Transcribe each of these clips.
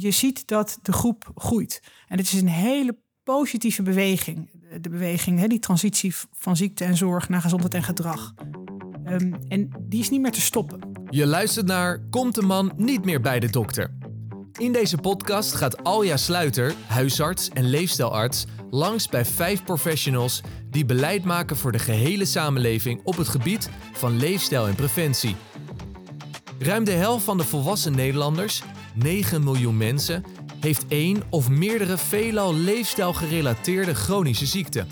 je ziet dat de groep groeit. En het is een hele positieve beweging. De beweging, hè, die transitie van ziekte en zorg naar gezondheid en gedrag. Ehm, en die is niet meer te stoppen. Je luistert naar Komt de man niet meer bij de dokter? In deze podcast gaat Alja Sluiter, huisarts en leefstijlarts, langs bij vijf professionals die beleid maken voor de gehele samenleving op het gebied van leefstijl en preventie. Ruim de helft van de volwassen Nederlanders, 9 miljoen mensen, heeft één of meerdere veelal leefstijlgerelateerde chronische ziekten.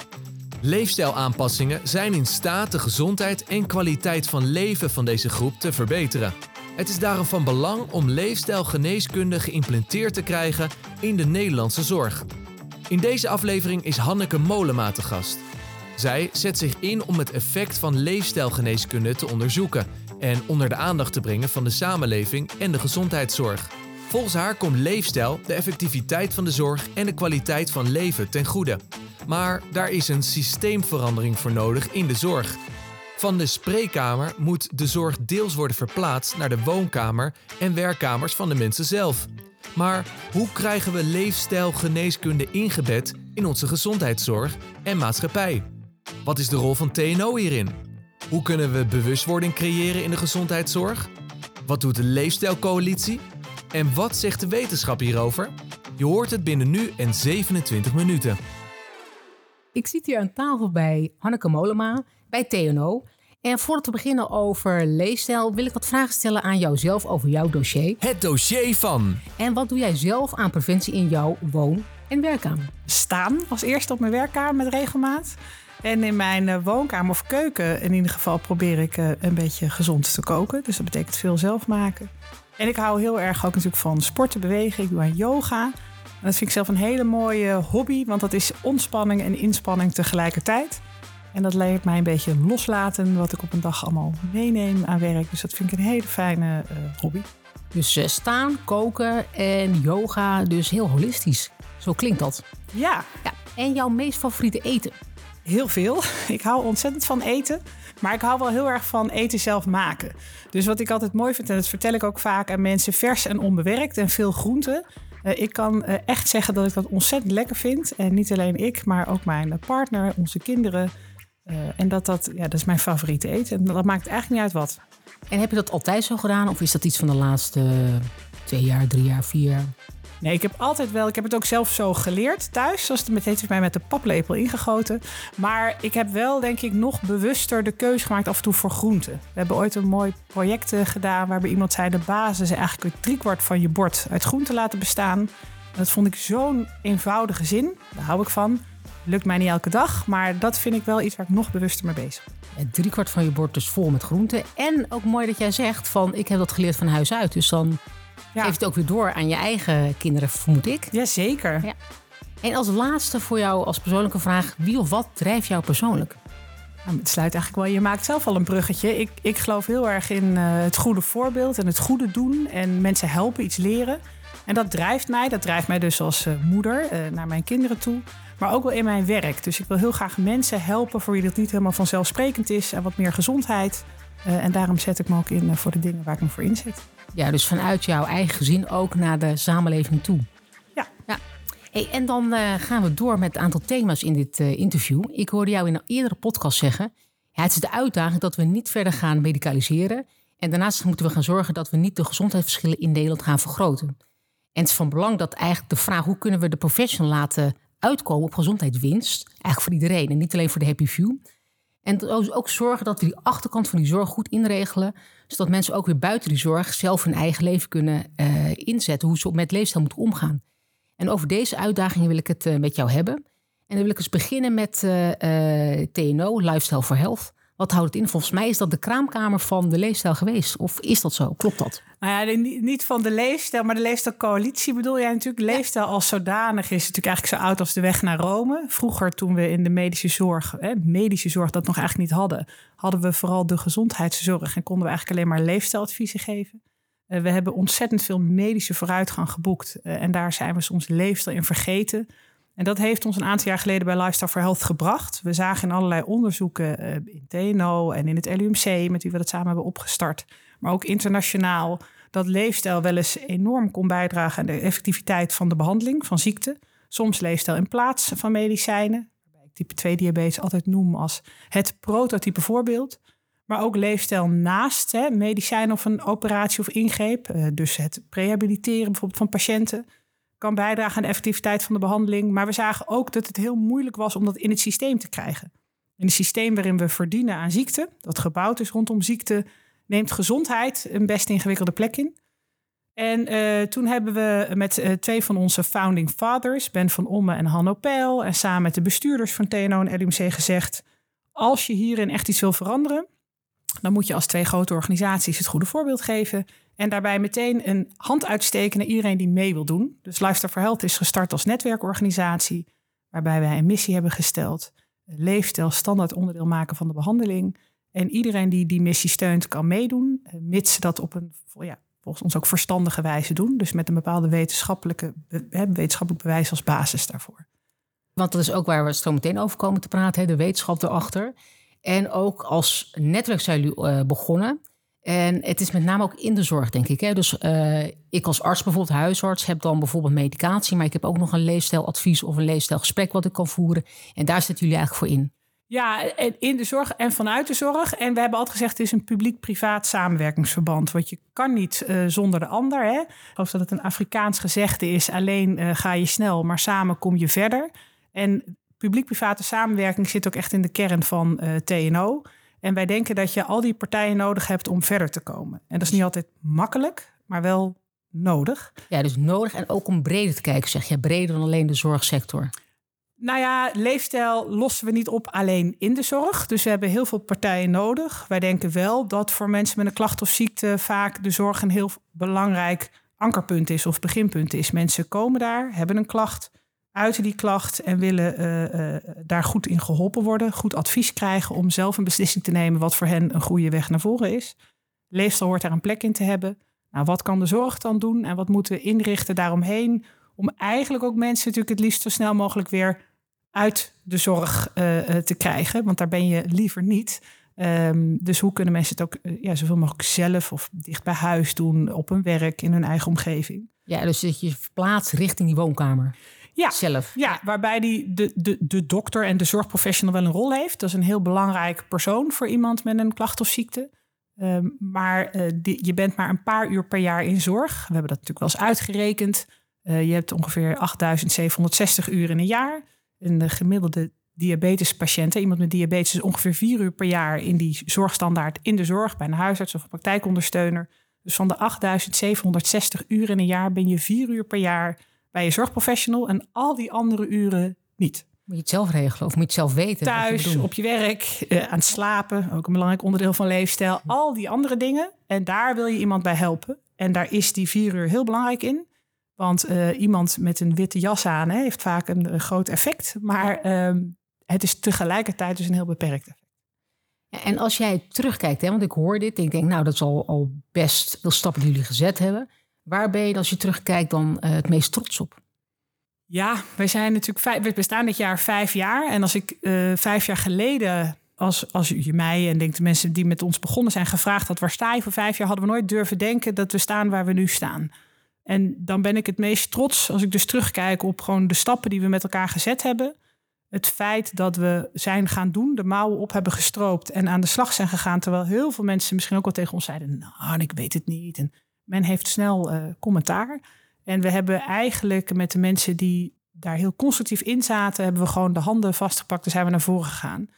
Leefstijlaanpassingen zijn in staat de gezondheid en kwaliteit van leven van deze groep te verbeteren. Het is daarom van belang om leefstijlgeneeskunde geïmplementeerd te krijgen in de Nederlandse zorg. In deze aflevering is Hanneke Molema te gast. Zij zet zich in om het effect van leefstijlgeneeskunde te onderzoeken en onder de aandacht te brengen van de samenleving en de gezondheidszorg. Volgens haar komt leefstijl de effectiviteit van de zorg en de kwaliteit van leven ten goede. Maar daar is een systeemverandering voor nodig in de zorg. Van de spreekkamer moet de zorg deels worden verplaatst naar de woonkamer en werkkamers van de mensen zelf. Maar hoe krijgen we leefstijlgeneeskunde ingebed in onze gezondheidszorg en maatschappij? Wat is de rol van TNO hierin? Hoe kunnen we bewustwording creëren in de gezondheidszorg? Wat doet de Leefstijlcoalitie? En wat zegt de wetenschap hierover? Je hoort het binnen nu en 27 minuten. Ik zit hier aan tafel bij Hanneke Molema bij TNO. En voordat we beginnen over leefstijl, wil ik wat vragen stellen aan jou zelf over jouw dossier. Het dossier van. En wat doe jij zelf aan preventie in jouw woon- en werkkamer? Staan als eerste op mijn werkkamer met regelmaat. En in mijn eh, woonkamer of keuken in ieder geval probeer ik eh, een beetje gezond te koken. Dus dat betekent veel zelf maken. En ik hou heel erg ook natuurlijk van sporten, bewegen. Ik doe aan yoga. En dat vind ik zelf een hele mooie hobby, want dat is ontspanning en inspanning tegelijkertijd. En dat leert mij een beetje loslaten wat ik op een dag allemaal meeneem aan werk. Dus dat vind ik een hele fijne uh, hobby. Dus uh, staan, koken en yoga, dus heel holistisch. Zo klinkt dat. Ja. ja. En jouw meest favoriete eten? Heel veel. Ik hou ontzettend van eten. Maar ik hou wel heel erg van eten zelf maken. Dus wat ik altijd mooi vind, en dat vertel ik ook vaak aan mensen, vers en onbewerkt en veel groenten. Uh, ik kan uh, echt zeggen dat ik dat ontzettend lekker vind. En niet alleen ik, maar ook mijn partner, onze kinderen. Uh, en dat, dat, ja, dat is mijn favoriete eten. En dat maakt eigenlijk niet uit wat. En heb je dat altijd zo gedaan? Of is dat iets van de laatste twee jaar, drie jaar, vier jaar? Nee, ik heb altijd wel, ik heb het ook zelf zo geleerd thuis. Zoals het heeft mij met de paplepel ingegoten. Maar ik heb wel, denk ik, nog bewuster de keuze gemaakt af en toe voor groenten. We hebben ooit een mooi project gedaan waarbij iemand zei: de basis is eigenlijk driekwart van je bord uit groenten laten bestaan. En dat vond ik zo'n eenvoudige zin. Daar hou ik van. Lukt mij niet elke dag, maar dat vind ik wel iets waar ik nog bewuster mee bezig ben. Drie kwart van je bord dus vol met groenten. En ook mooi dat jij zegt van ik heb dat geleerd van huis uit. Dus dan ja. geef het ook weer door aan je eigen kinderen, vermoed ik. Jazeker. Ja. En als laatste voor jou als persoonlijke vraag, wie of wat drijft jou persoonlijk? Nou, het sluit eigenlijk wel, je maakt zelf al een bruggetje. Ik, ik geloof heel erg in uh, het goede voorbeeld en het goede doen en mensen helpen, iets leren. En dat drijft mij. Dat drijft mij dus als uh, moeder uh, naar mijn kinderen toe. Maar ook wel in mijn werk. Dus ik wil heel graag mensen helpen voor wie dat niet helemaal vanzelfsprekend is. En wat meer gezondheid. En daarom zet ik me ook in voor de dingen waar ik me voor inzet. Ja, dus vanuit jouw eigen gezin ook naar de samenleving toe. Ja. ja. Hey, en dan gaan we door met een aantal thema's in dit interview. Ik hoorde jou in een eerdere podcast zeggen... Ja, het is de uitdaging dat we niet verder gaan medicaliseren. En daarnaast moeten we gaan zorgen dat we niet de gezondheidsverschillen in Nederland gaan vergroten. En het is van belang dat eigenlijk de vraag hoe kunnen we de professional laten uitkomen op gezondheidswinst, eigenlijk voor iedereen en niet alleen voor de happy few. En ook zorgen dat we die achterkant van die zorg goed inregelen, zodat mensen ook weer buiten die zorg zelf hun eigen leven kunnen uh, inzetten, hoe ze met leefstijl moeten omgaan. En over deze uitdagingen wil ik het uh, met jou hebben. En dan wil ik eens beginnen met uh, TNO, Lifestyle for Health. Wat houdt het in? Volgens mij is dat de kraamkamer van de leefstijl geweest. Of is dat zo? Klopt dat? Nou ja, niet van de leefstijl, maar de leefstijlcoalitie bedoel jij natuurlijk. Leefstijl als zodanig is natuurlijk eigenlijk zo oud als de weg naar Rome. Vroeger toen we in de medische zorg, hè, medische zorg dat nog eigenlijk niet hadden, hadden we vooral de gezondheidszorg en konden we eigenlijk alleen maar leefstijladviezen geven. Uh, we hebben ontzettend veel medische vooruitgang geboekt. Uh, en daar zijn we soms leefstijl in vergeten. En dat heeft ons een aantal jaar geleden bij Lifestyle for Health gebracht. We zagen in allerlei onderzoeken uh, in TNO en in het LUMC, met wie we dat samen hebben opgestart, maar ook internationaal, dat leefstijl wel eens enorm kon bijdragen aan de effectiviteit van de behandeling van ziekte. Soms leefstijl in plaats van medicijnen. Waarbij ik type 2 diabetes altijd noem als het prototype voorbeeld. Maar ook leefstijl naast hè, medicijn of een operatie of ingreep. Uh, dus het prehabiliteren bijvoorbeeld van patiënten kan bijdragen aan de effectiviteit van de behandeling. Maar we zagen ook dat het heel moeilijk was om dat in het systeem te krijgen. In het systeem waarin we verdienen aan ziekte, dat gebouwd is rondom ziekte, neemt gezondheid een best ingewikkelde plek in. En uh, toen hebben we met uh, twee van onze founding fathers, Ben van Omme en Hanno Peil, en samen met de bestuurders van TNO en LUMC gezegd: als je hierin echt iets wil veranderen, dan moet je als twee grote organisaties het goede voorbeeld geven. En daarbij meteen een hand uitsteken naar iedereen die mee wil doen. Dus Lifestyle for Health is gestart als netwerkorganisatie, waarbij wij een missie hebben gesteld. Leefstijl standaard onderdeel maken van de behandeling. En iedereen die die missie steunt, kan meedoen, eh, mits ze dat op een ja, volgens ons ook verstandige wijze doen. Dus met een bepaalde wetenschappelijke, wetenschappelijk bewijs als basis daarvoor. Want dat is ook waar we zo meteen over komen te praten, de wetenschap erachter. En ook als netwerk zijn jullie uh, begonnen. En het is met name ook in de zorg, denk ik. Hè? Dus uh, ik als arts, bijvoorbeeld huisarts, heb dan bijvoorbeeld medicatie. Maar ik heb ook nog een leefstijladvies of een leefstijlgesprek wat ik kan voeren. En daar zitten jullie eigenlijk voor in. Ja, in de zorg en vanuit de zorg. En we hebben altijd gezegd, het is een publiek-privaat samenwerkingsverband. Want je kan niet uh, zonder de ander. Hè? Of dat het een Afrikaans gezegde is, alleen ga je snel, maar samen kom je verder. En publiek-private samenwerking zit ook echt in de kern van uh, TNO. En wij denken dat je al die partijen nodig hebt om verder te komen. En dat is niet altijd makkelijk, maar wel nodig. Ja, dus nodig en ook om breder te kijken, zeg je. Breder dan alleen de zorgsector. Nou ja, leefstijl lossen we niet op alleen in de zorg. Dus we hebben heel veel partijen nodig. Wij denken wel dat voor mensen met een klacht of ziekte vaak de zorg een heel belangrijk ankerpunt is of beginpunt is. Mensen komen daar, hebben een klacht, uiten die klacht en willen uh, uh, daar goed in geholpen worden, goed advies krijgen om zelf een beslissing te nemen wat voor hen een goede weg naar voren is. Leefstijl hoort daar een plek in te hebben. Nou, wat kan de zorg dan doen en wat moeten we inrichten daaromheen om eigenlijk ook mensen natuurlijk het liefst zo snel mogelijk weer uit de zorg uh, te krijgen, want daar ben je liever niet. Um, dus hoe kunnen mensen het ook ja, zoveel mogelijk zelf of dicht bij huis doen, op hun werk, in hun eigen omgeving? Ja, dus dat je verplaatst richting die woonkamer. Ja, zelf. Ja, waarbij die, de, de, de dokter en de zorgprofessional wel een rol heeft. Dat is een heel belangrijk persoon voor iemand met een klacht of ziekte. Um, maar uh, die, je bent maar een paar uur per jaar in zorg. We hebben dat natuurlijk wel eens uitgerekend. Uh, je hebt ongeveer 8760 uur in een jaar een gemiddelde diabetespatiënt, iemand met diabetes, is ongeveer vier uur per jaar in die zorgstandaard in de zorg, bij een huisarts of een praktijkondersteuner. Dus van de 8760 uur in een jaar ben je vier uur per jaar bij je zorgprofessional en al die andere uren niet. Moet je het zelf regelen of moet je het zelf weten? Thuis, op je werk, uh, aan het slapen, ook een belangrijk onderdeel van leefstijl. Al die andere dingen. En daar wil je iemand bij helpen. En daar is die vier uur heel belangrijk in. Want uh, iemand met een witte jas aan hè, heeft vaak een, een, groot effect. Maar um, het is tegelijkertijd dus een heel beperkt effect. En als jij terugkijkt, hè, want ik hoor dit. Ik denk, nou, dat is al, al best veel stappen die jullie gezet hebben. Waar ben je, als je terugkijkt, dan uh, het meest trots op? Ja, wij zijn natuurlijk vijf, we bestaan dit jaar vijf jaar. En als ik uh, vijf jaar geleden als, als je mij en denk de mensen die met ons begonnen zijn gevraagd had, waar sta je voor vijf jaar, hadden we nooit durven denken dat we staan waar we nu staan. En dan ben ik het meest trots als ik dus terugkijk op gewoon de stappen die we met elkaar gezet hebben. Het feit dat we zijn gaan doen, de mouwen op hebben gestroopt en aan de slag zijn gegaan. Terwijl heel veel mensen misschien ook wel tegen ons zeiden: Nou, ik weet het niet. En men heeft snel uh, commentaar. En we hebben eigenlijk met de mensen die daar heel constructief in zaten, hebben we gewoon de handen vastgepakt en zijn we naar voren gegaan.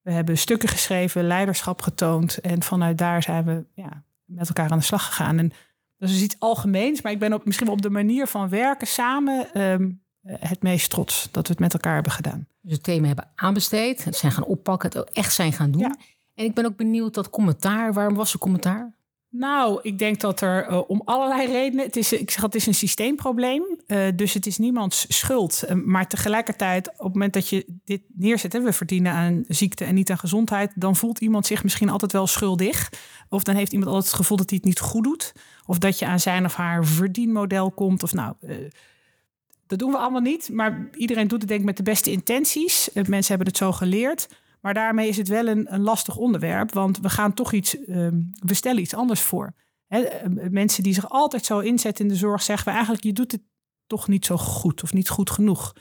We hebben stukken geschreven, leiderschap getoond. En vanuit daar zijn we ja, met elkaar aan de slag gegaan. En dat is iets algemeens, maar ik ben op, misschien wel op de manier van werken samen um, het meest trots dat we het met elkaar hebben gedaan. Dus het thema hebben aanbesteed, het zijn gaan oppakken, het echt zijn gaan doen. Ja. En ik ben ook benieuwd dat commentaar. Waarom was er commentaar? Nou, ik denk dat er uh, om allerlei redenen. Het is, ik zeg, het is een systeemprobleem. Uh, dus het is niemands schuld. Uh, maar tegelijkertijd, op het moment dat je dit neerzet, hè, we verdienen aan ziekte en niet aan gezondheid, dan voelt iemand zich misschien altijd wel schuldig. Of dan heeft iemand altijd het gevoel dat hij het niet goed doet. Of dat je aan zijn of haar verdienmodel komt. Of nou, dat doen we allemaal niet. Maar iedereen doet het denk ik met de beste intenties. mensen hebben het zo geleerd. Maar daarmee is het wel een, een lastig onderwerp, want we gaan toch iets, um, we stellen iets anders voor. Hè, eh, mensen die zich altijd zo inzetten in de zorg zeggen we eigenlijk, je doet het toch niet zo goed of niet goed genoeg.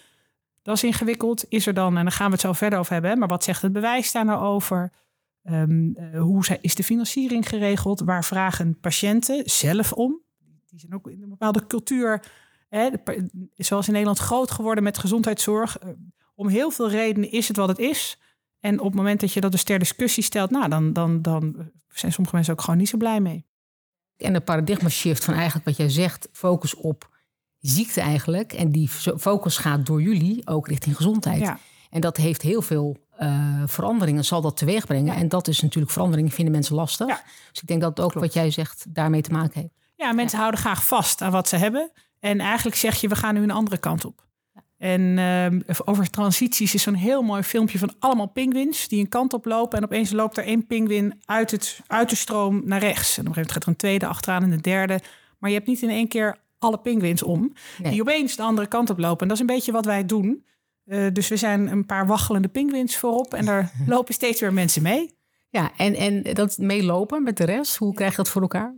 Dat is ingewikkeld. Is er dan, en dan gaan we het zo verder over hebben, maar wat zegt het bewijs daar nou over? Ehm, eh, hoe is de financiering geregeld? Waar vragen patiënten zelf om? Die zijn ook in een bepaalde cultuur, zoals in Nederland, groot geworden met gezondheidszorg. Om heel veel redenen is het wat het is. En op het moment dat je dat dus ter discussie stelt, nou, dan, dan, dan zijn sommige mensen ook gewoon niet zo blij mee. En de paradigma shift van eigenlijk wat jij zegt, focus op ziekte eigenlijk. En die focus gaat door jullie ook richting gezondheid. Ja. En dat heeft heel veel eh, veranderingen, zal dat teweeg brengen. En dat is natuurlijk verandering, vinden mensen lastig. Ja. Dus ik denk dat ook wat jij zegt daarmee te maken heeft. Ja, mensen houden graag vast aan wat ze hebben. En eigenlijk zeg je, we gaan nu een andere kant op. En ehm, over transities is zo'n heel mooi filmpje van allemaal pinguïns die een kant op lopen. En opeens loopt er één pinguïn uit, het, uit de stroom naar rechts. En op een gegeven moment gaat er een tweede achteraan en een derde. Maar je hebt niet in één keer alle pinguïns om. Nee. Die opeens de andere kant op lopen. En dat is een beetje wat wij doen. Eh, dus we zijn een paar waggelende pinguïns voorop. En daar lopen steeds weer mensen mee. Ja, en, en dat meelopen met de rest, hoe krijg je dat voor elkaar?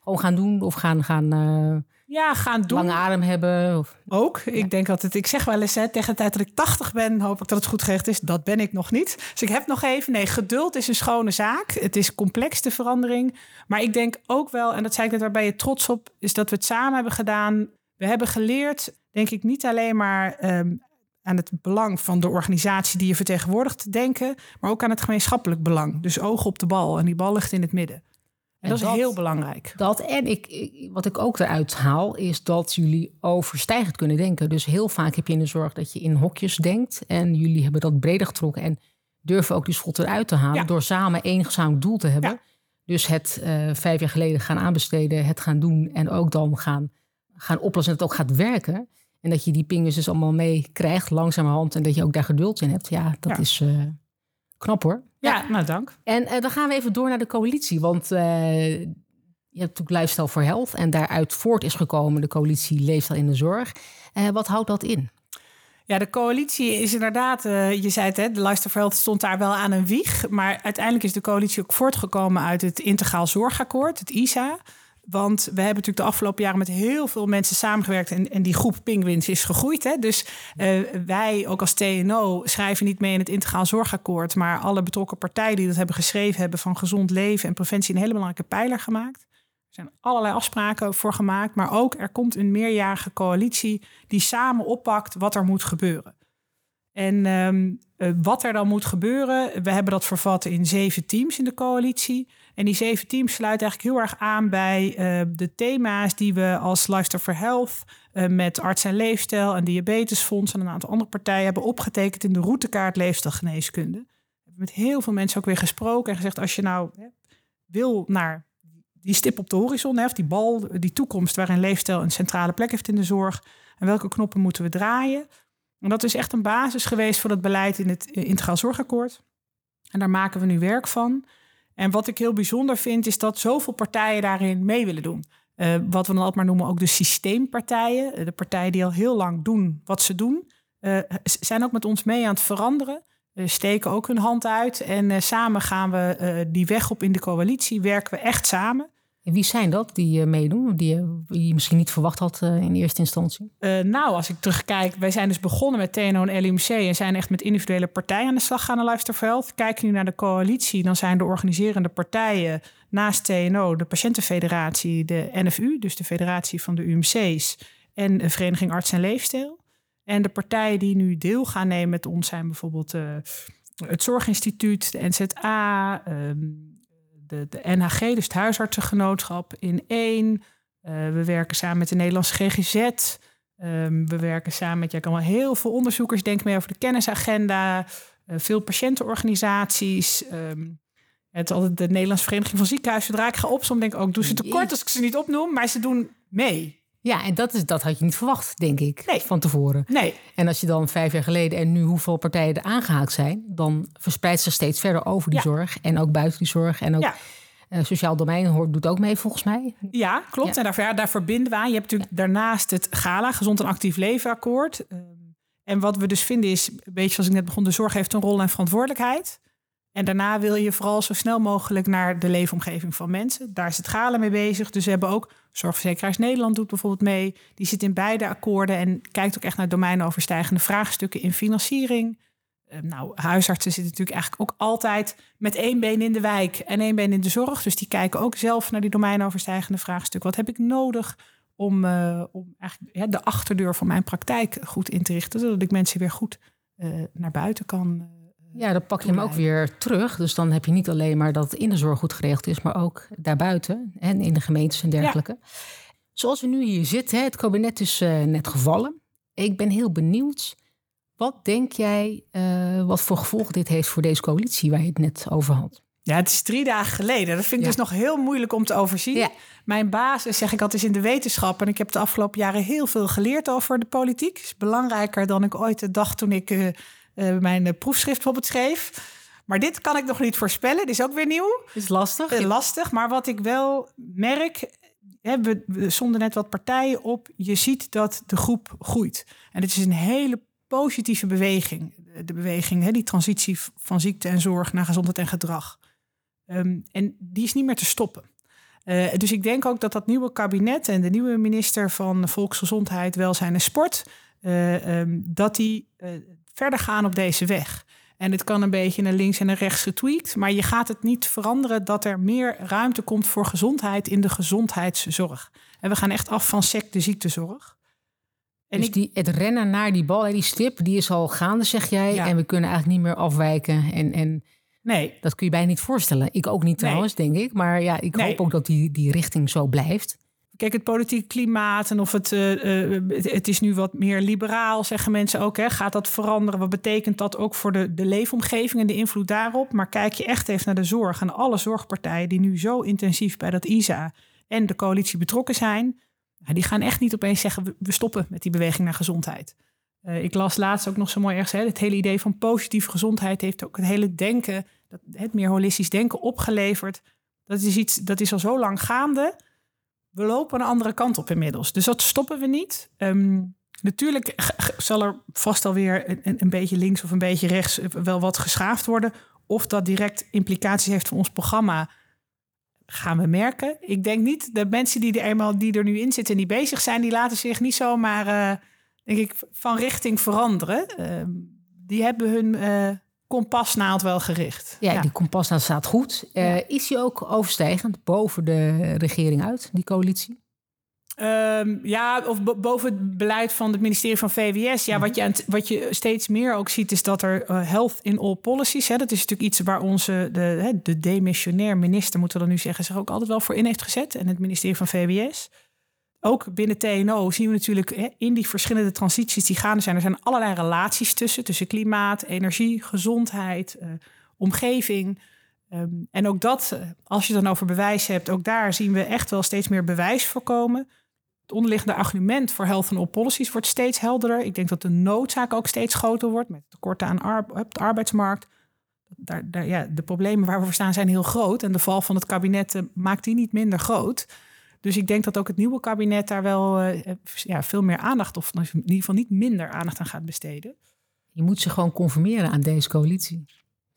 Gewoon gaan doen of gaan, gaan eh, Ja, gaan doen. lange adem hebben? Of, Ook. Ik denk altijd, ik zeg wel eens, hè, tegen de tijd dat ik 80 ben, hoop ik dat het goed geregeld is. Dat ben ik nog niet. Dus ik heb nog even, nee, geduld is een schone zaak. Het is complex, de verandering. Maar ik denk ook wel, en dat zei ik net, waar ben je trots op, is dat we het samen hebben gedaan. We hebben geleerd, denk ik, niet alleen maar ehm, aan het belang van de organisatie die je vertegenwoordigt te denken, maar ook aan het gemeenschappelijk belang. Dus ogen op de bal en die bal ligt in het midden. En, dat is heel belangrijk. Dat en ik, wat ik ook eruit haal, is dat jullie overstijgend kunnen denken. Dus heel vaak heb je in de zorg dat je in hokjes denkt. En jullie hebben dat breder getrokken en durven ook die schot eruit te halen. Ja. Door samen één gezamenlijk doel te hebben. Ja. Dus het eh, vijf jaar geleden gaan aanbesteden, het gaan doen en ook dan gaan, gaan oplossen en dat het ook gaat werken. En dat je die pingers dus allemaal mee krijgt, langzamerhand. En dat je ook daar geduld in hebt. Ja, dat Ja. is eh, knap hoor. Ja, nou dank. En eh, dan gaan we even door naar de coalitie. Want eh, je hebt natuurlijk Lifestyle for Health. En daaruit voort is gekomen de coalitie Leefstijl in de Zorg. Eh, wat houdt dat in? Ja, de coalitie is inderdaad, je zei het, hè, de Luister for Health stond daar wel aan een wieg. Maar uiteindelijk is de coalitie ook voortgekomen uit het Integraal Zorgakkoord, het ISA. Want we hebben natuurlijk de afgelopen jaren met heel veel mensen samengewerkt. En, en die groep Penguins is gegroeid. Hè? Dus eh, wij, ook als TNO, schrijven niet mee in het Integraal Zorgakkoord. Maar alle betrokken partijen die dat hebben geschreven, hebben van gezond leven en preventie een hele belangrijke pijler gemaakt. Er zijn allerlei afspraken voor gemaakt. Maar ook er komt een meerjarige coalitie die samen oppakt wat er moet gebeuren. En ehm, eh, wat er dan moet gebeuren, we hebben dat vervat in zeven teams in de coalitie. En die zeven teams sluiten eigenlijk heel erg aan bij eh, de thema's die we als Lifestyle for Health eh, met arts en leefstijl en diabetesfonds en een aantal andere partijen hebben opgetekend in de routekaart leefstijlgeneeskunde. We hebben met heel veel mensen ook weer gesproken en gezegd: als je nou hè, wil naar die stip op de horizon, hè, of die bal, die toekomst waarin leefstijl een centrale plek heeft in de zorg, en welke knoppen moeten we draaien? En dat is echt een basis geweest voor dat beleid in het Integraal Zorgakkoord. En daar maken we nu werk van. En wat ik heel bijzonder vind, is dat zoveel partijen daarin mee willen doen. Eh, wat we dan altijd maar noemen ook de systeempartijen. Eh, De partijen die al heel lang doen wat ze doen. eh, zijn ook met ons mee aan het veranderen. Eh, steken ook hun hand uit. En samen gaan we die weg op in de coalitie. Werken we echt samen. Wie zijn dat die eh, meedoen? Die, je- die je misschien niet verwacht had eh, in eerste instantie? Eh, nou, als ik terugkijk, wij zijn dus begonnen met TNO en LUMC en zijn echt met individuele partijen aan de slag gaan naar Health. Kijk nu naar de coalitie, dan zijn de organiserende partijen naast TNO de Patiëntenfederatie, de NFU, dus de Federatie van de UMC's en de Vereniging Arts en Leefstijl. En de partijen die nu deel gaan nemen met ons zijn bijvoorbeeld eh, het Zorginstituut, de NZA, ehm, de, de NHG, dus het huisartsengenootschap in één. Eh, we werken samen met de Nederlandse GGZ. Ehm, we werken samen met, ja, ik kan wel heel veel onderzoekers, denk mee over de kennisagenda. eh, veel patiëntenorganisaties. ehm, het altijd de Nederlandse Vereniging van Ziekenhuizen. Zodra ik ga opzommen, denk ik ook, doe ze tekort als ik ze niet opnoem. Maar ze doen mee. Ja, en dat, is, dat had je niet verwacht, denk ik, Nee. van tevoren. Nee, En als je dan vijf jaar geleden en nu hoeveel partijen er aangehaakt zijn, dan verspreidt ze steeds verder over die Ja. zorg en ook buiten die zorg. En ook Ja. eh, sociaal domein hoort, doet ook mee volgens mij. Ja, klopt. Ja. En daar, daar verbinden we aan. Je hebt natuurlijk daarnaast het GALA, Gezond en Actief Leven Akkoord. Ehm, en wat we dus vinden is, een beetje zoals ik net begon, de zorg heeft een rol en verantwoordelijkheid. En daarna wil je vooral zo snel mogelijk naar de leefomgeving van mensen. Daar is het Galen mee bezig. Dus we hebben ook Zorgverzekeraars Nederland doet bijvoorbeeld mee. Die zit in beide akkoorden en kijkt ook echt naar domeinoverstijgende vraagstukken in financiering. Uh, nou, huisartsen zitten natuurlijk eigenlijk ook altijd met één been in de wijk en één been in de zorg. Dus die kijken ook zelf naar die domeinoverstijgende vraagstukken. Wat heb ik nodig om, uh, om eigenlijk, de achterdeur van mijn praktijk goed in te richten, zodat ik mensen weer goed uh, naar buiten kan ja, dan pak je hem ook weer terug. Dus dan heb je niet alleen maar dat het in de zorg goed geregeld is, maar ook daarbuiten en in de gemeentes en dergelijke. Zoals we nu hier zitten, het kabinet is uh, net gevallen. Ik ben heel benieuwd. Wat denk jij, uh, wat voor gevolgen dit heeft voor deze coalitie waar je het net over had? Ja, het is drie dagen geleden. Dat vind ik ja. dus nog heel moeilijk om te overzien. Ja. Mijn basis, zeg ik altijd, is in de wetenschap. En ik heb de afgelopen jaren heel veel geleerd over de politiek. Het is belangrijker dan ik ooit dacht toen ik uh, uh, mijn uh, proefschrift bijvoorbeeld schreef. Maar dit kan ik nog niet voorspellen. Dit is ook weer nieuw. Is lastig. Uh, lastig. Maar wat ik wel merk. Hè, we, we zonden net wat partijen op. Je ziet dat de groep groeit. En het is een hele positieve beweging. De beweging, hè, die transitie van ziekte en zorg naar gezondheid en gedrag. Um, en die is niet meer te stoppen. Uh, dus ik denk ook dat dat nieuwe kabinet en de nieuwe minister van Volksgezondheid, Welzijn en Sport, uh, um, dat die uh, verder gaan op deze weg. En het kan een beetje naar links en naar rechts getweakt, maar je gaat het niet veranderen dat er meer ruimte komt voor gezondheid in de gezondheidszorg. En we gaan echt af van secte ziektezorg. En dus ik, die, het rennen naar die bal, die stip, die is al gaande, zeg jij. Ja. En we kunnen eigenlijk niet meer afwijken. En, en nee. dat kun je bijna niet voorstellen. Ik ook niet trouwens, nee. denk ik. Maar ja, ik nee. hoop ook dat die, die richting zo blijft. Kijk, het politiek klimaat en of het, uh, uh, het is nu wat meer liberaal, zeggen mensen ook. Hè. Gaat dat veranderen? Wat betekent dat ook voor de, de leefomgeving en de invloed daarop? Maar kijk je echt even naar de zorg en alle zorgpartijen die nu zo intensief bij dat ISA en de coalitie betrokken zijn. Die gaan echt niet opeens zeggen, we stoppen met die beweging naar gezondheid. Uh, ik las laatst ook nog zo mooi ergens, hè, het hele idee van positieve gezondheid heeft ook het hele denken, het meer holistisch denken opgeleverd. Dat is iets, dat is al zo lang gaande we lopen een andere kant op inmiddels. Dus dat stoppen we niet. Um, natuurlijk zal er vast alweer een, een beetje links of een beetje rechts wel wat geschaafd worden. Of dat direct implicaties heeft voor ons programma, gaan we merken. Ik denk niet, de mensen die er eenmaal die er nu in zitten en die bezig zijn, die laten zich niet zomaar, uh, denk ik, van richting veranderen. Uh, die hebben hun uh, kompasnaald wel gericht. Ja, ja. die kompasnaald staat goed. Uh, ja. Is die ook overstijgend boven de regering uit, die coalitie? Um, ja, of boven het beleid van het ministerie van VWS. Ja, wat je, wat je steeds meer ook ziet, is dat er uh, health in all policies. Hè, dat is natuurlijk iets waar onze, de, hè, de demissionair minister, moeten we dan nu zeggen, zich ook altijd wel voor in heeft gezet. En het ministerie van VWS ook binnen TNO zien we natuurlijk in die verschillende transities die gaande zijn. Er zijn allerlei relaties tussen, tussen klimaat, energie, gezondheid, uh, omgeving. Um, en ook dat, uh, als je dan over bewijs hebt, ook daar zien we echt wel steeds meer bewijs voorkomen. Het onderliggende argument voor health and all policies wordt steeds helderder. Ik denk dat de noodzaak ook steeds groter wordt met tekorten aan op de arbeidsmarkt. Daar, ja, de problemen waar we voor staan zijn heel groot. En de val van het kabinet uh, maakt die niet minder groot. Dus ik denk dat ook het nieuwe kabinet daar wel uh, ja, veel meer aandacht, of in ieder geval niet minder aandacht aan gaat besteden. Je moet zich gewoon conformeren aan deze coalitie.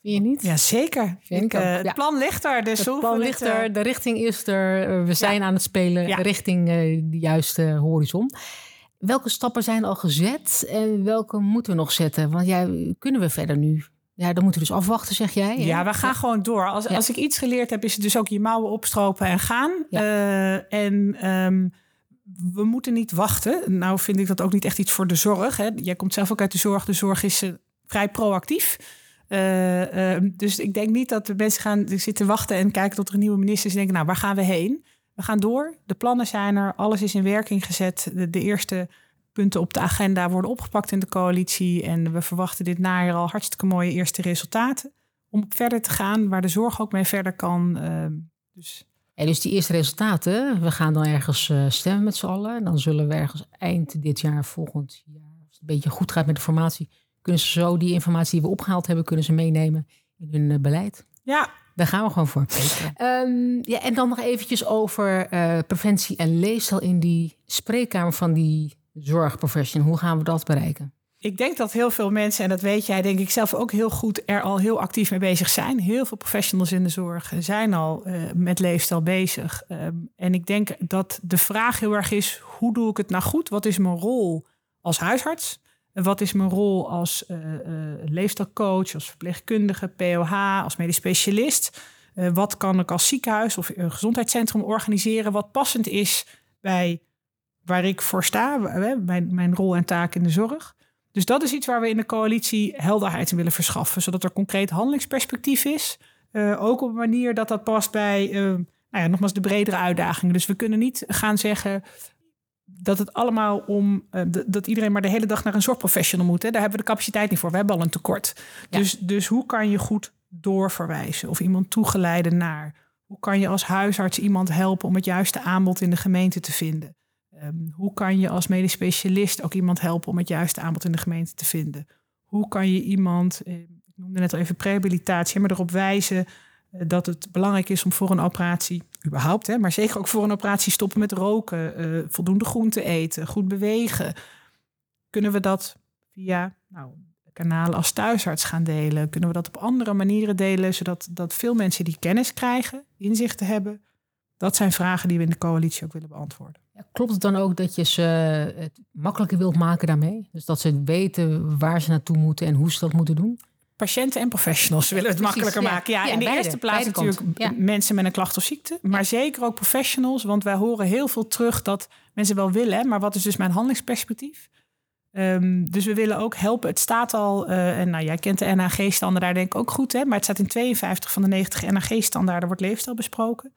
Vind je niet? Ja, zeker. Vind ik, uh, ja. Het plan ligt er. Dus het plan ligt er, de richting is er. We zijn ja. aan het spelen ja. richting de juiste horizon. Welke stappen zijn al gezet en welke moeten we nog zetten? Want ja, kunnen we verder nu? Ja, dan moeten we dus afwachten, zeg jij. Hè? Ja, we gaan ja. gewoon door. Als, ja. als ik iets geleerd heb, is het dus ook je mouwen opstropen en gaan. Ja. Uh, en um, we moeten niet wachten. Nou vind ik dat ook niet echt iets voor de zorg. Hè. Jij komt zelf ook uit de zorg. De zorg is uh, vrij proactief. Uh, dus ik denk niet dat de mensen gaan zitten wachten en kijken tot er een nieuwe minister is. En denken, nou, waar gaan we heen? We gaan door. De plannen zijn er. Alles is in werking gezet. De, de eerste punten op de agenda worden opgepakt in de coalitie. En we verwachten dit najaar al hartstikke mooie eerste resultaten. Om verder te gaan, waar de zorg ook mee verder kan. Uh, dus. En dus die eerste resultaten, we gaan dan ergens uh, stemmen met z'n allen. En dan zullen we ergens eind dit jaar, volgend jaar, als het een beetje goed gaat met de formatie, kunnen ze zo die informatie die we opgehaald hebben, kunnen ze meenemen in hun uh, beleid. Ja, daar gaan we gewoon voor. Um, ja, en dan nog eventjes over uh, preventie en leefstijl in die spreekkamer van die zorgprofessional. Hoe gaan we dat bereiken? Ik denk dat heel veel mensen, en dat weet jij denk ik zelf ook heel goed, er al heel actief mee bezig zijn. Heel veel professionals in de zorg zijn al uh, met leefstijl bezig. Um, en ik denk dat de vraag heel erg is, hoe doe ik het nou goed? Wat is mijn rol als huisarts? Wat is mijn rol als uh, leefstijlcoach, als verpleegkundige, POH, als medisch specialist? Wat kan ik als ziekenhuis of gezondheidscentrum organiseren wat passend is bij waar ik voor sta, mijn, mijn rol en taak in de zorg? Dus dat is iets waar we in de coalitie helderheid in willen verschaffen, zodat er concreet handelingsperspectief is. ook op een manier dat dat past bij, nou ja, nogmaals, de bredere uitdagingen. Dus we kunnen niet gaan zeggen, dat het allemaal om uh, dat iedereen maar de hele dag naar een zorgprofessional moet. Hè? Daar hebben we de capaciteit niet voor. We hebben al een tekort. Ja. Dus, dus hoe kan je goed doorverwijzen of iemand toegeleiden naar? Hoe kan je als huisarts iemand helpen om het juiste aanbod in de gemeente te vinden? Um, hoe kan je als medisch specialist ook iemand helpen om het juiste aanbod in de gemeente te vinden? Hoe kan je iemand, eh, ik noemde net al even prehabilitatie, maar erop wijzen dat het belangrijk is om voor een operatie, überhaupt, hè, maar zeker ook voor een operatie stoppen met roken, uh, voldoende groente eten, goed bewegen. Kunnen we dat via nou, kanalen als thuisarts gaan delen? Kunnen we dat op andere manieren delen, zodat dat veel mensen die kennis krijgen, inzichten hebben? Dat zijn vragen die we in de coalitie ook willen beantwoorden. Ja, klopt het dan ook dat je ze het makkelijker wilt maken daarmee? Dus dat ze weten waar ze naartoe moeten en hoe ze dat moeten doen? patiënten en professionals willen het makkelijker maken. Ja, in de eerste plaats natuurlijk mensen met een klacht of ziekte. Maar zeker ook professionals. Want wij horen heel veel terug dat mensen wel willen. Maar wat is dus mijn handelingsperspectief? Um, dus we willen ook helpen. Het staat al, uh, en nou, jij kent de NAG-standaard daar denk ik ook goed, hè? maar het staat in 52 van de 90 NAG-standaarden wordt leefstijl besproken.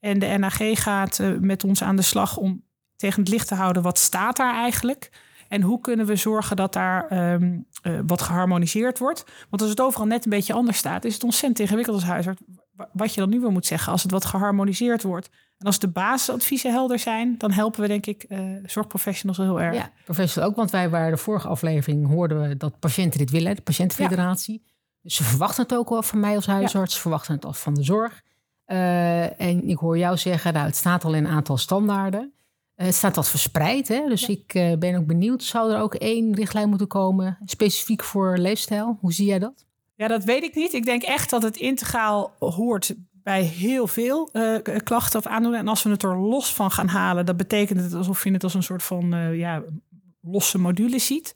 En de NAG gaat uh, met ons aan de slag om tegen het licht te houden wat staat daar eigenlijk. En hoe kunnen we zorgen dat daar um, uh, wat geharmoniseerd wordt? Want als het overal net een beetje anders staat, is het ontzettend ingewikkeld als huisarts. Wat je dan nu weer moet zeggen, als het wat geharmoniseerd wordt. En als de basisadviezen helder zijn, dan helpen we denk ik uh, zorgprofessionals heel erg. Ja, professionals ook, want wij waren de vorige aflevering, hoorden we dat patiënten dit willen, de patiëntenfederatie. Ja. Dus ze verwachten het ook wel van mij als huisarts, ja. verwachten het al van de zorg. Uh, en ik hoor jou zeggen, nou, het staat al in een aantal standaarden. Eh, het staat wat verspreid, hè? dus ja. ik uh, ben ook benieuwd. Zou er ook één richtlijn moeten komen, specifiek voor leefstijl? Hoe zie jij dat? Ja, dat weet ik niet. Ik denk echt dat het integraal hoort bij heel veel klachten of aandoeningen. En als we het er los van gaan halen, dat betekent het alsof je het als een soort van ja, losse module ziet.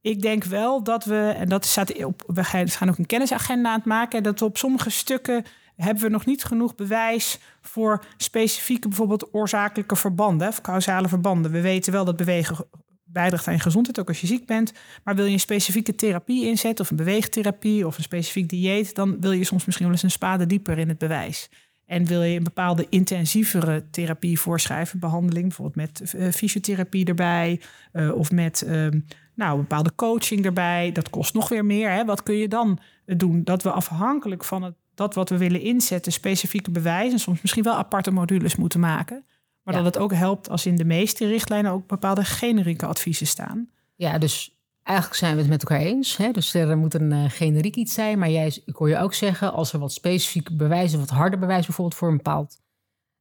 Ik denk wel dat we, en dat staat op, we gaan ook een kennisagenda aan het maken, dat we op sommige stukken hebben we nog niet genoeg bewijs voor specifieke bijvoorbeeld oorzakelijke verbanden, of causale verbanden. We weten wel dat bewegen bijdraagt aan je gezondheid, ook als je ziek bent. Maar wil je een specifieke therapie inzetten, of een beweegtherapie, of een specifiek dieet, dan wil je soms misschien wel eens een spade dieper in het bewijs. En wil je een bepaalde intensievere therapie voorschrijven, behandeling, bijvoorbeeld met uh, fysiotherapie erbij, uh, of met uh, nou, bepaalde coaching erbij, dat kost nog weer meer. Hè? Wat kun je dan doen? Dat we afhankelijk van het dat wat we willen inzetten, specifieke bewijzen, soms misschien wel aparte modules moeten maken. Maar ja. dat het ook helpt als in de meeste richtlijnen ook bepaalde generieke adviezen staan. Ja, dus eigenlijk zijn we het met elkaar eens. Hè? Dus er moet een uh, generiek iets zijn. Maar jij, ik hoor je ook zeggen, als er wat specifieke bewijzen, wat harder bewijs bijvoorbeeld voor een bepaald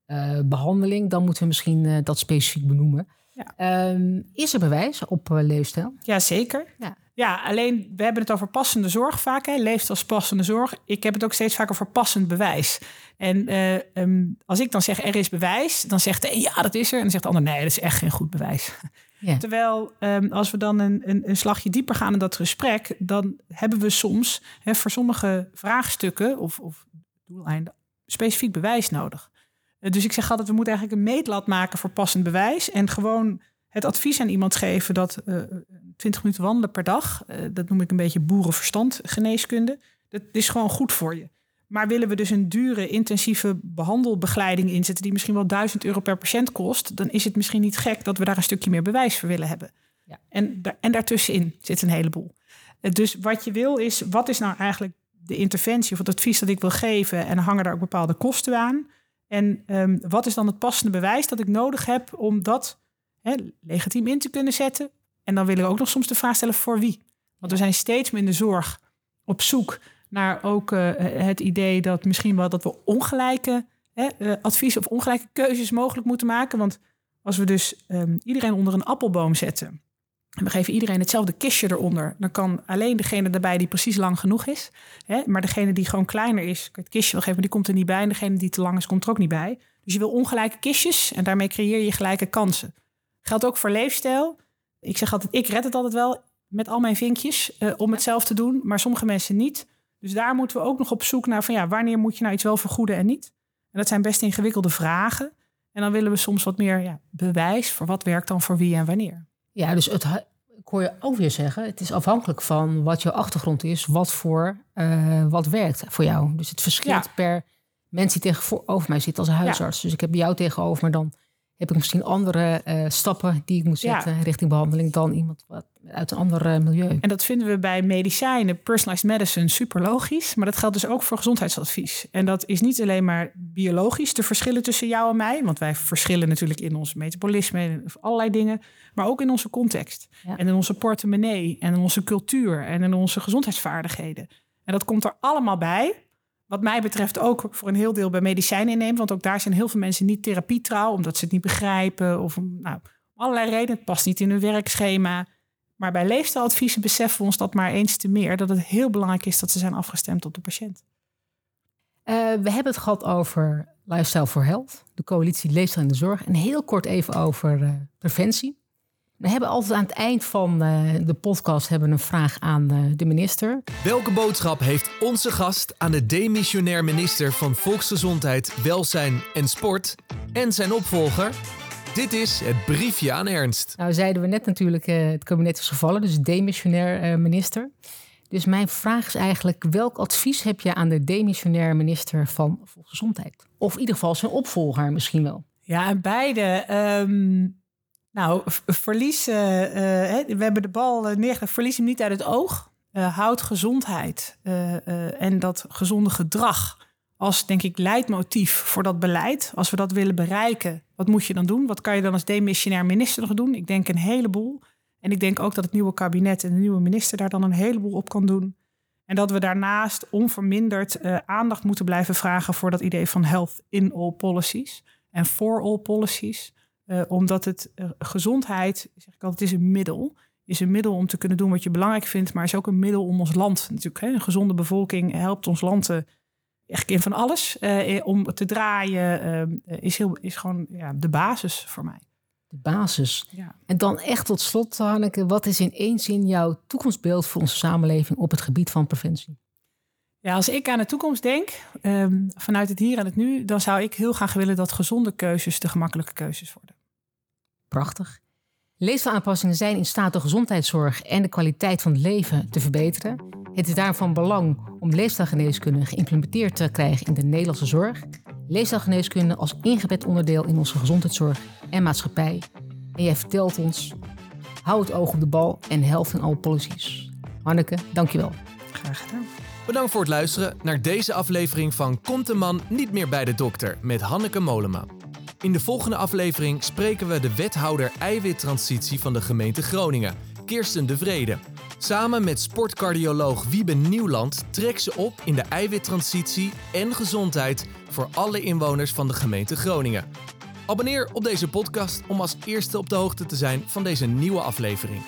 uh, behandeling, dan moeten we misschien uh, dat specifiek benoemen. Ja. Um, is er bewijs op leefstijl? Ja, zeker. Ja. Ja, alleen we hebben het over passende zorg vaak. Hè? Leeft als passende zorg. Ik heb het ook steeds vaker over passend bewijs. En uh, um, als ik dan zeg er is bewijs, dan zegt de een ja, dat is er. En dan zegt de ander nee, dat is echt geen goed bewijs. Ja. Terwijl um, als we dan een, een, een, slagje dieper gaan in dat gesprek, dan hebben we soms hè, voor sommige vraagstukken of, of doeleinden specifiek bewijs nodig. Uh, dus ik zeg altijd, we moeten eigenlijk een meetlat maken voor passend bewijs. En gewoon het advies aan iemand geven dat uh, 20 minuten wandelen per dag, uh, dat noem ik een beetje boerenverstand geneeskunde. Dat is gewoon goed voor je. Maar willen we dus een dure, intensieve behandelbegeleiding inzetten, die misschien wel 1000 euro per patiënt kost, dan is het misschien niet gek dat we daar een stukje meer bewijs voor willen hebben. Ja. En, en daartussenin zit een heleboel. Uh, dus wat je wil is, wat is nou eigenlijk de interventie of het advies dat ik wil geven en hangen daar ook bepaalde kosten aan? En um, wat is dan het passende bewijs dat ik nodig heb om dat hè, legitiem in te kunnen zetten. En dan wil ik ook nog soms de vraag stellen voor wie. Want we zijn steeds meer in de zorg op zoek naar ook uh, het idee dat misschien wel dat we ongelijke hè, uh, advies of ongelijke keuzes mogelijk moeten maken. Want als we dus um, iedereen onder een appelboom zetten En we geven iedereen hetzelfde kistje eronder. Dan kan alleen degene erbij die precies lang genoeg is. Hè? Maar degene die gewoon kleiner is, het kistje wel geven, die komt er niet bij. En degene die te lang is, komt er ook niet bij. Dus je wil ongelijke kistjes en daarmee creëer je gelijke kansen. Geldt ook voor leefstijl. Ik zeg altijd, ik red het altijd wel met al mijn vinkjes uh, om het zelf te doen. Maar sommige mensen niet. Dus daar moeten we ook nog op zoek naar van ja, wanneer moet je nou iets wel vergoeden en niet? En dat zijn best ingewikkelde vragen. En dan willen we soms wat meer ja, bewijs voor wat werkt dan voor wie en wanneer. Ja, dus het, ik hoor je ook weer zeggen, het is afhankelijk van wat jouw achtergrond is, wat voor uh, wat werkt voor jou. Dus het verschilt per mens die tegenover mij zit als huisarts. Dus ik heb jou tegenover, maar dan heb ik misschien andere uh, stappen die ik moet zetten ja. richting behandeling dan iemand wat uit een ander uh, milieu. En dat vinden we bij medicijnen, personalized medicine, super logisch. Maar dat geldt dus ook voor gezondheidsadvies. En dat is niet alleen maar biologisch, de verschillen tussen jou en mij. Want wij verschillen natuurlijk in ons metabolisme en allerlei dingen. Maar ook in onze context. Ja. En in onze portemonnee. En in onze cultuur. En in onze gezondheidsvaardigheden. En dat komt er allemaal bij wat mij betreft ook voor een heel deel bij medicijnen inneemt. Want ook daar zijn heel veel mensen niet therapietrouw, omdat ze het niet begrijpen. Of nou, allerlei redenen. Het past niet in hun werkschema. Maar bij leefstijladviezen beseffen we ons dat maar eens te meer. Dat het heel belangrijk is dat ze zijn afgestemd op de patiënt. Uh, we hebben het gehad over Lifestyle for Health, de coalitie Leefstijl in de Zorg. En heel kort even over uh, preventie. We hebben altijd aan het eind van uh, de podcast hebben een vraag aan uh, de minister. Welke boodschap heeft onze gast aan de demissionair minister van Volksgezondheid, Welzijn en Sport en zijn opvolger? Dit is het briefje aan Ernst. Nou, zeiden we net natuurlijk, uh, het kabinet is gevallen, dus demissionair minister. Dus mijn vraag is eigenlijk, welk advies heb je aan de demissionair minister van Volksgezondheid? Of in ieder geval zijn opvolger misschien wel. Ja, en beide. Um nou, verlies, uh, we hebben de bal neergelegd, verlies hem niet uit het oog. Houd gezondheid en dat gezonde gedrag als, denk ik, leidmotief voor dat beleid. Als we dat willen bereiken, wat moet je dan doen? Wat kan je dan als demissionair minister nog doen? Ik denk een heleboel. En ik denk ook dat het nieuwe kabinet en de nieuwe minister daar dan een heleboel op kan doen. En dat we daarnaast onverminderd aandacht moeten blijven vragen voor dat idee van health in all policies en for all policies. Uh, omdat het uh, gezondheid, zeg ik altijd, is een middel. Is een middel om te kunnen doen wat je belangrijk vindt, maar is ook een middel om ons land natuurlijk. Hè, een gezonde bevolking helpt ons land uh, echt in van alles. om te draaien is, heel, is gewoon ja, de basis voor mij. De basis. Ja. En dan echt tot slot, Hanneke, wat is in één zin jouw toekomstbeeld voor onze samenleving op het gebied van preventie? Ja, als ik aan de toekomst denk, um, vanuit het hier en het nu, dan zou ik heel graag willen dat gezonde keuzes de gemakkelijke keuzes worden. Prachtig. Leefstijlaanpassingen zijn in staat de gezondheidszorg en de kwaliteit van het leven te verbeteren. Het is daarom van belang om leefstijlgeneeskunde geïmplementeerd te krijgen in de Nederlandse zorg. Leefstijlgeneeskunde als ingebed onderdeel in onze gezondheidszorg en maatschappij. En jij vertelt ons, hou het oog op de bal en helft in alle policies. Hanneke, dankjewel. Graag gedaan. Bedankt voor het luisteren naar deze aflevering van Komt de man niet meer bij de dokter met Hanneke Molema. In de volgende aflevering spreken we de wethouder eiwittransitie van de gemeente Groningen, Kirsten de Vrede. Samen met sportcardioloog Wiebe Nieuwland trekt ze op in de eiwittransitie en gezondheid voor alle inwoners van de gemeente Groningen. Abonneer op deze podcast om als eerste op de hoogte te zijn van deze nieuwe aflevering.